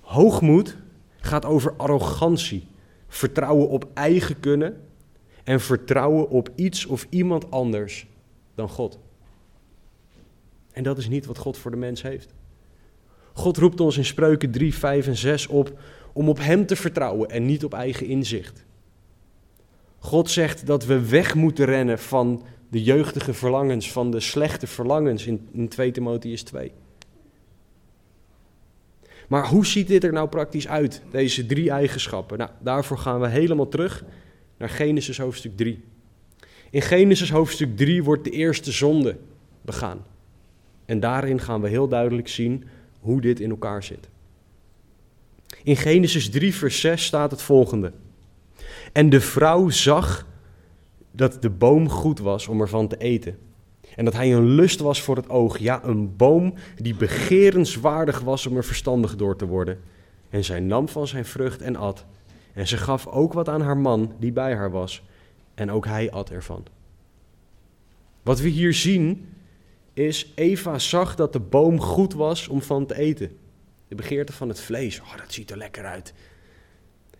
Hoogmoed gaat over arrogantie, vertrouwen op eigen kunnen en vertrouwen op iets of iemand anders God. En dat is niet wat God voor de mens heeft. God roept ons in Spreuken 3, 5 en 6 op om op Hem te vertrouwen en niet op eigen inzicht. God zegt dat we weg moeten rennen van de jeugdige verlangens, van de slechte verlangens in, in 2 Timotheus 2. Maar hoe ziet dit er nou praktisch uit, deze drie eigenschappen? Nou, daarvoor gaan we helemaal terug naar Genesis hoofdstuk 3. In Genesis hoofdstuk 3 wordt de eerste zonde begaan. En daarin gaan we heel duidelijk zien hoe dit in elkaar zit. In Genesis 3, vers 6 staat het volgende. En de vrouw zag dat de boom goed was om ervan te eten. En dat hij een lust was voor het oog. Ja, een boom die begerenswaardig was om er verstandig door te worden. En zij nam van zijn vrucht en at. En ze gaf ook wat aan haar man die bij haar was. En ook hij at ervan. Wat we hier zien is, Eva zag dat de boom goed was om van te eten. De begeerte van het vlees, oh, dat ziet er lekker uit.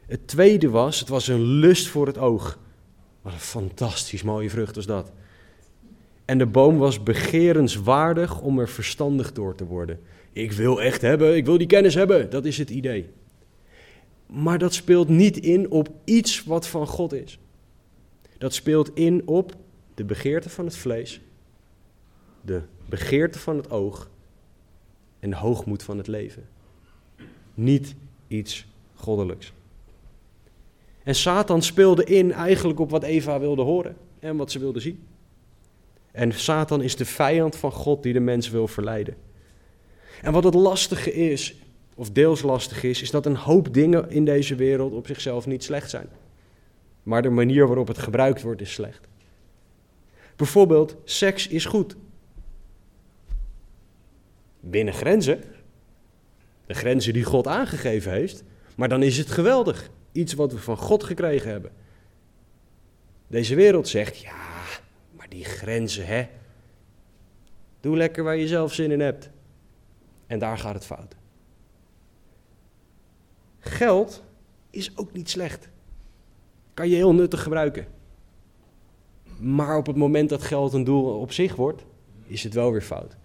Het tweede was, het was een lust voor het oog. Wat een fantastisch mooie vrucht was dat. En de boom was begerenswaardig om er verstandig door te worden. Ik wil echt hebben, ik wil die kennis hebben, dat is het idee. Maar dat speelt niet in op iets wat van God is. Dat speelt in op de begeerte van het vlees, de begeerte van het oog en de hoogmoed van het leven. Niet iets goddelijks. En Satan speelde in eigenlijk op wat Eva wilde horen en wat ze wilde zien. En Satan is de vijand van God die de mens wil verleiden. En wat het lastige is, of deels lastig is, is dat een hoop dingen in deze wereld op zichzelf niet slecht zijn. Maar de manier waarop het gebruikt wordt is slecht. Bijvoorbeeld, seks is goed. Binnen grenzen. De grenzen die God aangegeven heeft. Maar dan is het geweldig iets wat we van God gekregen hebben. Deze wereld zegt, ja, maar die grenzen, hè. Doe lekker waar je zelf zin in hebt. En daar gaat het fout. Geld is ook niet slecht. Kan je heel nuttig gebruiken. Maar op het moment dat geld een doel op zich wordt, is het wel weer fout.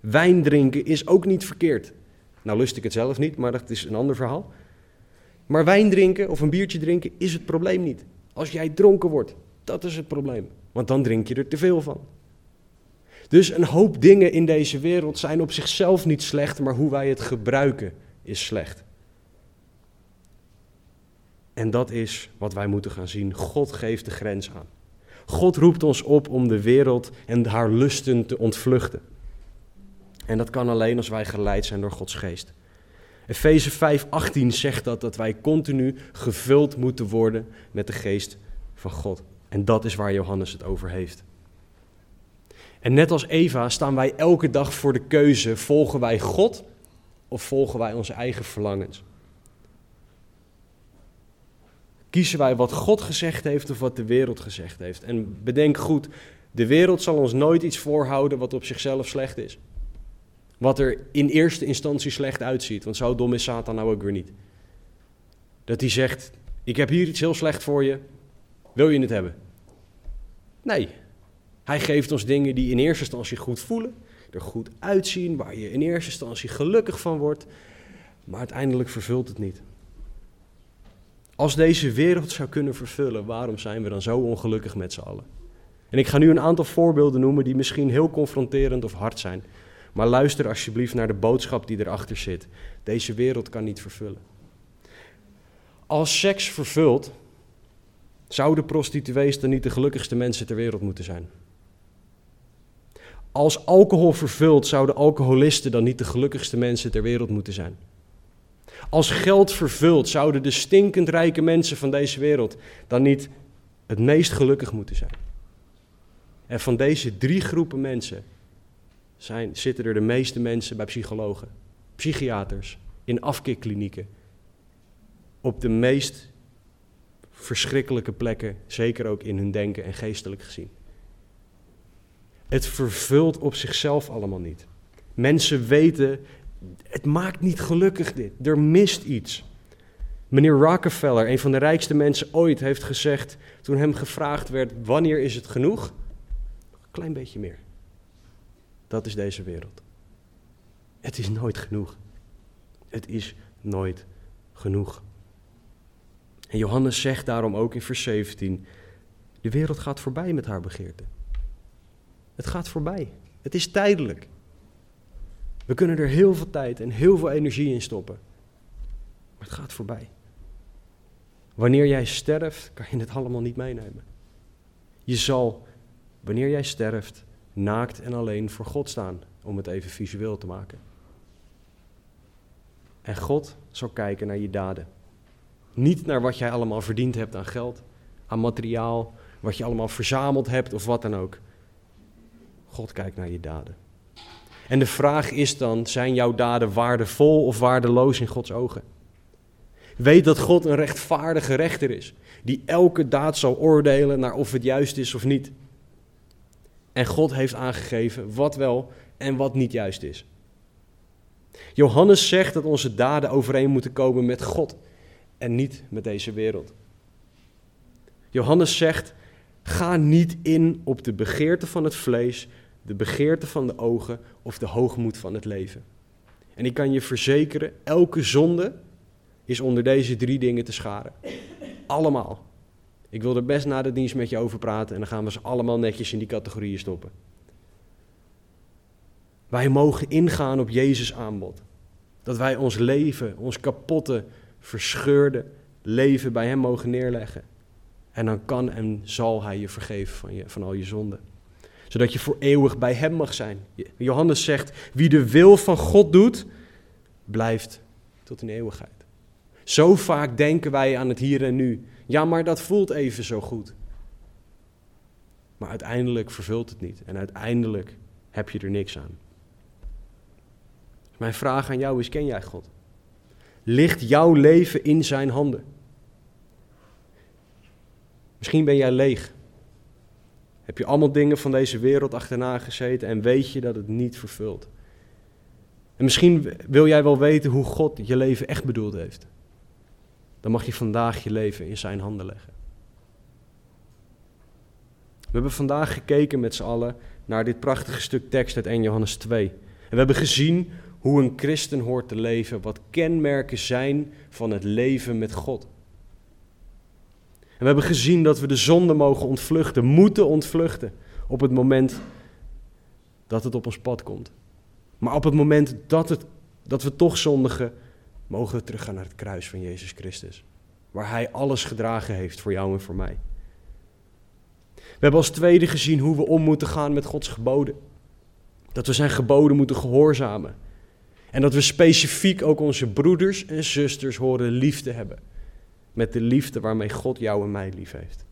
Wijn drinken is ook niet verkeerd. Nou lust ik het zelf niet, maar dat is een ander verhaal. Maar wijn drinken of een biertje drinken is het probleem niet. Als jij dronken wordt, dat is het probleem. Want dan drink je er te veel van. Dus een hoop dingen in deze wereld zijn op zichzelf niet slecht, maar hoe wij het gebruiken is slecht. En dat is wat wij moeten gaan zien. God geeft de grens aan. God roept ons op om de wereld en haar lusten te ontvluchten. En dat kan alleen als wij geleid zijn door Gods geest. Efeze 5:18 zegt dat, dat wij continu gevuld moeten worden met de geest van God. En dat is waar Johannes het over heeft. En net als Eva staan wij elke dag voor de keuze: volgen wij God of volgen wij onze eigen verlangens? Kiezen wij wat God gezegd heeft of wat de wereld gezegd heeft? En bedenk goed, de wereld zal ons nooit iets voorhouden wat op zichzelf slecht is. Wat er in eerste instantie slecht uitziet, want zo dom is Satan nou ook weer niet. Dat hij zegt, ik heb hier iets heel slecht voor je, wil je het hebben? Nee, hij geeft ons dingen die in eerste instantie goed voelen, er goed uitzien, waar je in eerste instantie gelukkig van wordt, maar uiteindelijk vervult het niet. Als deze wereld zou kunnen vervullen, waarom zijn we dan zo ongelukkig met z'n allen? En ik ga nu een aantal voorbeelden noemen die misschien heel confronterend of hard zijn. Maar luister alsjeblieft naar de boodschap die erachter zit. Deze wereld kan niet vervullen. Als seks vervult, zouden prostituees dan niet de gelukkigste mensen ter wereld moeten zijn? Als alcohol vervult, zouden alcoholisten dan niet de gelukkigste mensen ter wereld moeten zijn? Als geld vervult, zouden de stinkend rijke mensen van deze wereld dan niet het meest gelukkig moeten zijn? En van deze drie groepen mensen zijn, zitten er de meeste mensen bij psychologen, psychiaters, in afkikklinieken, op de meest verschrikkelijke plekken, zeker ook in hun denken en geestelijk gezien. Het vervult op zichzelf allemaal niet. Mensen weten, het maakt niet gelukkig dit. Er mist iets. Meneer Rockefeller, een van de rijkste mensen ooit, heeft gezegd toen hem gevraagd werd: wanneer is het genoeg? Een klein beetje meer. Dat is deze wereld. Het is nooit genoeg. Het is nooit genoeg. En Johannes zegt daarom ook in vers 17: De wereld gaat voorbij met haar begeerte. Het gaat voorbij. Het is tijdelijk. We kunnen er heel veel tijd en heel veel energie in stoppen. Maar het gaat voorbij. Wanneer jij sterft, kan je het allemaal niet meenemen. Je zal, wanneer jij sterft, naakt en alleen voor God staan, om het even visueel te maken. En God zal kijken naar je daden. Niet naar wat jij allemaal verdiend hebt aan geld, aan materiaal, wat je allemaal verzameld hebt of wat dan ook. God kijkt naar je daden. En de vraag is dan: zijn jouw daden waardevol of waardeloos in Gods ogen? Weet dat God een rechtvaardige rechter is, die elke daad zal oordelen naar of het juist is of niet. En God heeft aangegeven wat wel en wat niet juist is. Johannes zegt dat onze daden overeen moeten komen met God en niet met deze wereld. Johannes zegt: ga niet in op de begeerte van het vlees, de begeerte van de ogen of de hoogmoed van het leven. En ik kan je verzekeren, elke zonde is onder deze drie dingen te scharen. Allemaal. Ik wil er best na de dienst met je over praten en dan gaan we ze allemaal netjes in die categorieën stoppen. Wij mogen ingaan op Jezus aanbod. Dat wij ons leven, ons kapotte, verscheurde leven bij Hem mogen neerleggen. En dan kan en zal Hij je vergeven van, je, van al je zonden. Zodat je voor eeuwig bij Hem mag zijn. Johannes zegt, wie de wil van God doet, blijft tot in eeuwigheid. Zo vaak denken wij aan het hier en nu. Ja, maar dat voelt even zo goed. Maar uiteindelijk vervult het niet. En uiteindelijk heb je er niks aan. Mijn vraag aan jou is: ken jij God? Ligt jouw leven in zijn handen? Misschien ben jij leeg. Heb je allemaal dingen van deze wereld achterna gezeten en weet je dat het niet vervult? En misschien wil jij wel weten hoe God je leven echt bedoeld heeft dan mag je vandaag je leven in zijn handen leggen. We hebben vandaag gekeken met z'n allen naar dit prachtige stuk tekst uit 1 Johannes 2. En we hebben gezien hoe een christen hoort te leven, wat kenmerken zijn van het leven met God. En we hebben gezien dat we de zonde mogen ontvluchten, moeten ontvluchten op het moment dat het op ons pad komt. Maar op het moment dat, het, dat we toch zondigen, mogen we teruggaan naar het kruis van Jezus Christus. Waar Hij alles gedragen heeft voor jou en voor mij. We hebben als tweede gezien hoe we om moeten gaan met Gods geboden. Dat we zijn geboden moeten gehoorzamen. En dat we specifiek ook onze broeders en zusters horen lief te hebben. Met de liefde waarmee God jou en mij lief heeft.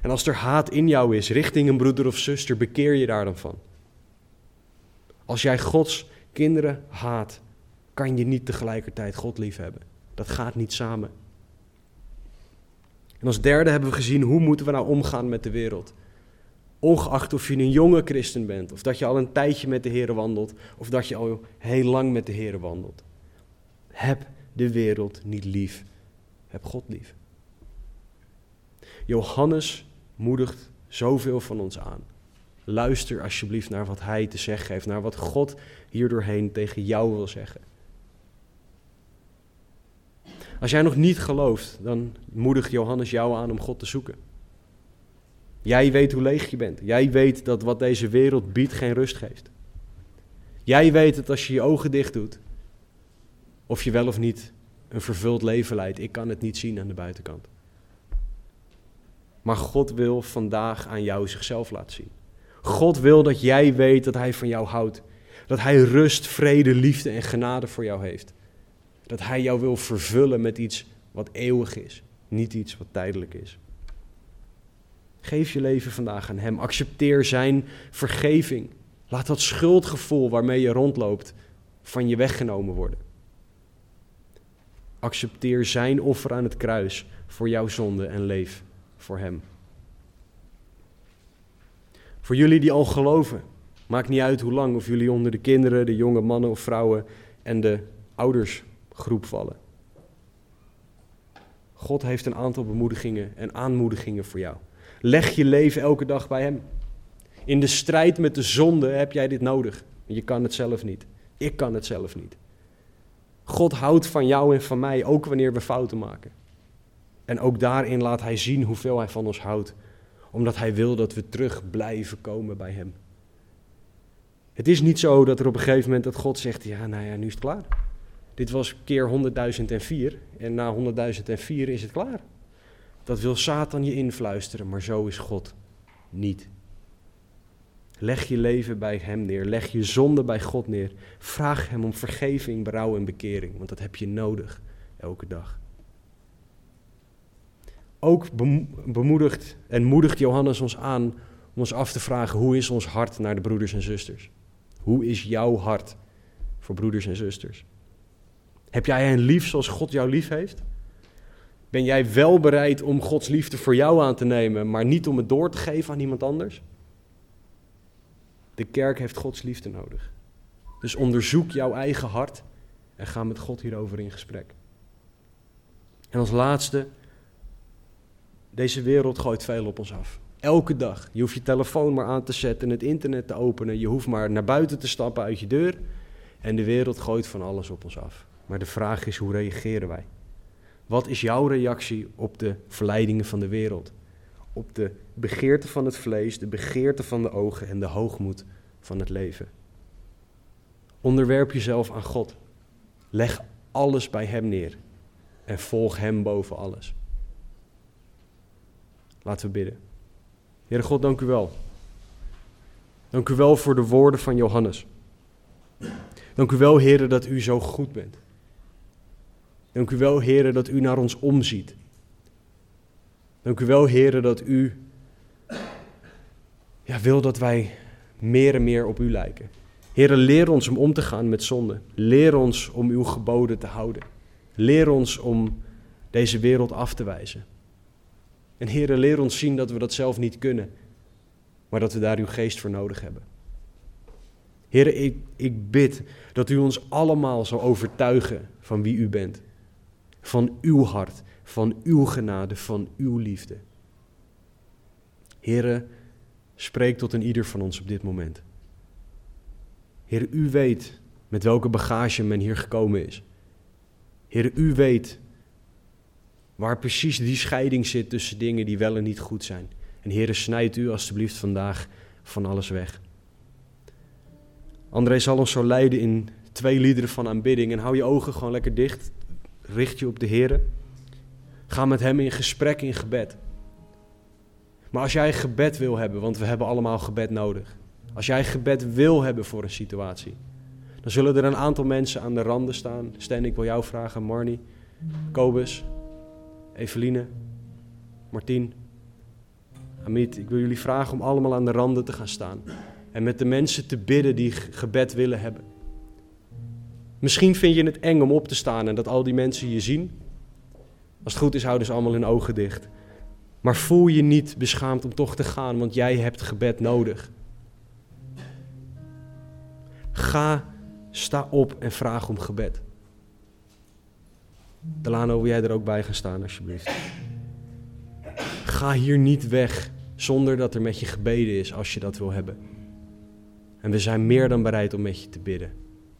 En als er haat in jou is richting een broeder of zuster, bekeer je daar dan van. Als jij Gods kinderen haat, kan je niet tegelijkertijd God lief hebben. Dat gaat niet samen. En als derde hebben we gezien hoe moeten we nou omgaan met de wereld. Ongeacht of je een jonge christen bent, of dat je al een tijdje met de Heer wandelt, of dat je al heel lang met de Heer wandelt. Heb de wereld niet lief. Heb God lief. Johannes moedigt zoveel van ons aan. Luister alsjeblieft naar wat hij te zeggen heeft, naar wat God hierdoorheen tegen jou wil zeggen. Als jij nog niet gelooft, dan moedigt Johannes jou aan om God te zoeken. Jij weet hoe leeg je bent. Jij weet dat wat deze wereld biedt geen rust geeft. Jij weet dat als je je ogen dicht doet, of je wel of niet een vervuld leven leidt. Ik kan het niet zien aan de buitenkant. Maar God wil vandaag aan jou zichzelf laten zien. God wil dat jij weet dat Hij van jou houdt. Dat Hij rust, vrede, liefde en genade voor jou heeft. Dat Hij jou wil vervullen met iets wat eeuwig is, niet iets wat tijdelijk is. Geef je leven vandaag aan Hem. Accepteer Zijn vergeving. Laat dat schuldgevoel waarmee je rondloopt van je weggenomen worden. Accepteer Zijn offer aan het kruis voor jouw zonde en leef voor Hem. Voor jullie die al geloven, maakt niet uit hoe lang, of jullie onder de kinderen, de jonge mannen of vrouwen en de oudersgroep vallen. God heeft een aantal bemoedigingen en aanmoedigingen voor jou. Leg je leven elke dag bij Hem. In de strijd met de zonde heb jij dit nodig. Je kan het zelf niet. Ik kan het zelf niet. God houdt van jou en van mij, ook wanneer we fouten maken. En ook daarin laat Hij zien hoeveel Hij van ons houdt, omdat Hij wil dat we terug blijven komen bij Hem. Het is niet zo dat er op een gegeven moment dat God zegt, ja, nou ja, nu is het klaar. Dit was keer 100.004 en na 100.004 is het klaar. Dat wil Satan je influisteren, maar zo is God niet. Leg je leven bij Hem neer. Leg je zonde bij God neer. Vraag Hem om vergeving, berouw en bekering, want dat heb je nodig elke dag. Ook bemoedigt en moedigt Johannes ons aan om ons af te vragen: hoe is ons hart naar de broeders en zusters? Hoe is jouw hart voor broeders en zusters? Heb jij hen lief zoals God jou lief heeft? Ben jij wel bereid om Gods liefde voor jou aan te nemen, maar niet om het door te geven aan iemand anders? De kerk heeft Gods liefde nodig. Dus onderzoek jouw eigen hart en ga met God hierover in gesprek. En als laatste, deze wereld gooit veel op ons af. Elke dag. Je hoeft je telefoon maar aan te zetten, het internet te openen. Je hoeft maar naar buiten te stappen uit je deur. En de wereld gooit van alles op ons af. Maar de vraag is, hoe reageren wij? Wat is jouw reactie op de verleidingen van de wereld? Op de begeerte van het vlees, de begeerte van de ogen en de hoogmoed van het leven? Onderwerp jezelf aan God. Leg alles bij Hem neer en volg Hem boven alles. Laten we bidden. Heere God, dank u wel. Dank u wel voor de woorden van Johannes. Dank u wel, Heere, dat u zo goed bent. Dank u wel, Heere, dat u naar ons omziet. Dank u wel, Heere, dat u ja, wil dat wij meer en meer op u lijken. Heere, leer ons om om te gaan met zonde. Leer ons om uw geboden te houden. Leer ons om deze wereld af te wijzen. En Heere, leer ons zien dat we dat zelf niet kunnen, maar dat we daar uw geest voor nodig hebben. Heere, ik, ik bid dat u ons allemaal zal overtuigen van wie u bent. Van uw hart, van uw genade, van uw liefde. Heere, spreek tot een ieder van ons op dit moment. Heer, u weet met welke bagage men hier gekomen is. Heer, u weet waar precies die scheiding zit tussen dingen die wel en niet goed zijn. En Heer, snijd u alstublieft vandaag van alles weg. André zal ons zo leiden in twee liederen van aanbidding. En hou je ogen gewoon lekker dicht. Richt je op de Heer. Ga met Hem in gesprek in gebed. Maar als jij gebed wil hebben, want we hebben allemaal gebed nodig. Als jij gebed wil hebben voor een situatie, dan zullen er een aantal mensen aan de randen staan. Stan, ik wil jou vragen, Marnie, Kobus, Eveline, Martien, Amit. Ik wil jullie vragen om allemaal aan de randen te gaan staan. En met de mensen te bidden die gebed willen hebben. Misschien vind je het eng om op te staan en dat al die mensen je zien. Als het goed is, houden ze allemaal hun ogen dicht. Maar voel je niet beschaamd om toch te gaan, want jij hebt gebed nodig. Ga, sta op en vraag om gebed. Delano, wil jij er ook bij gaan staan, alsjeblieft? Ga hier niet weg zonder dat er met je gebeden is als je dat wil hebben. En we zijn meer dan bereid om met je te bidden.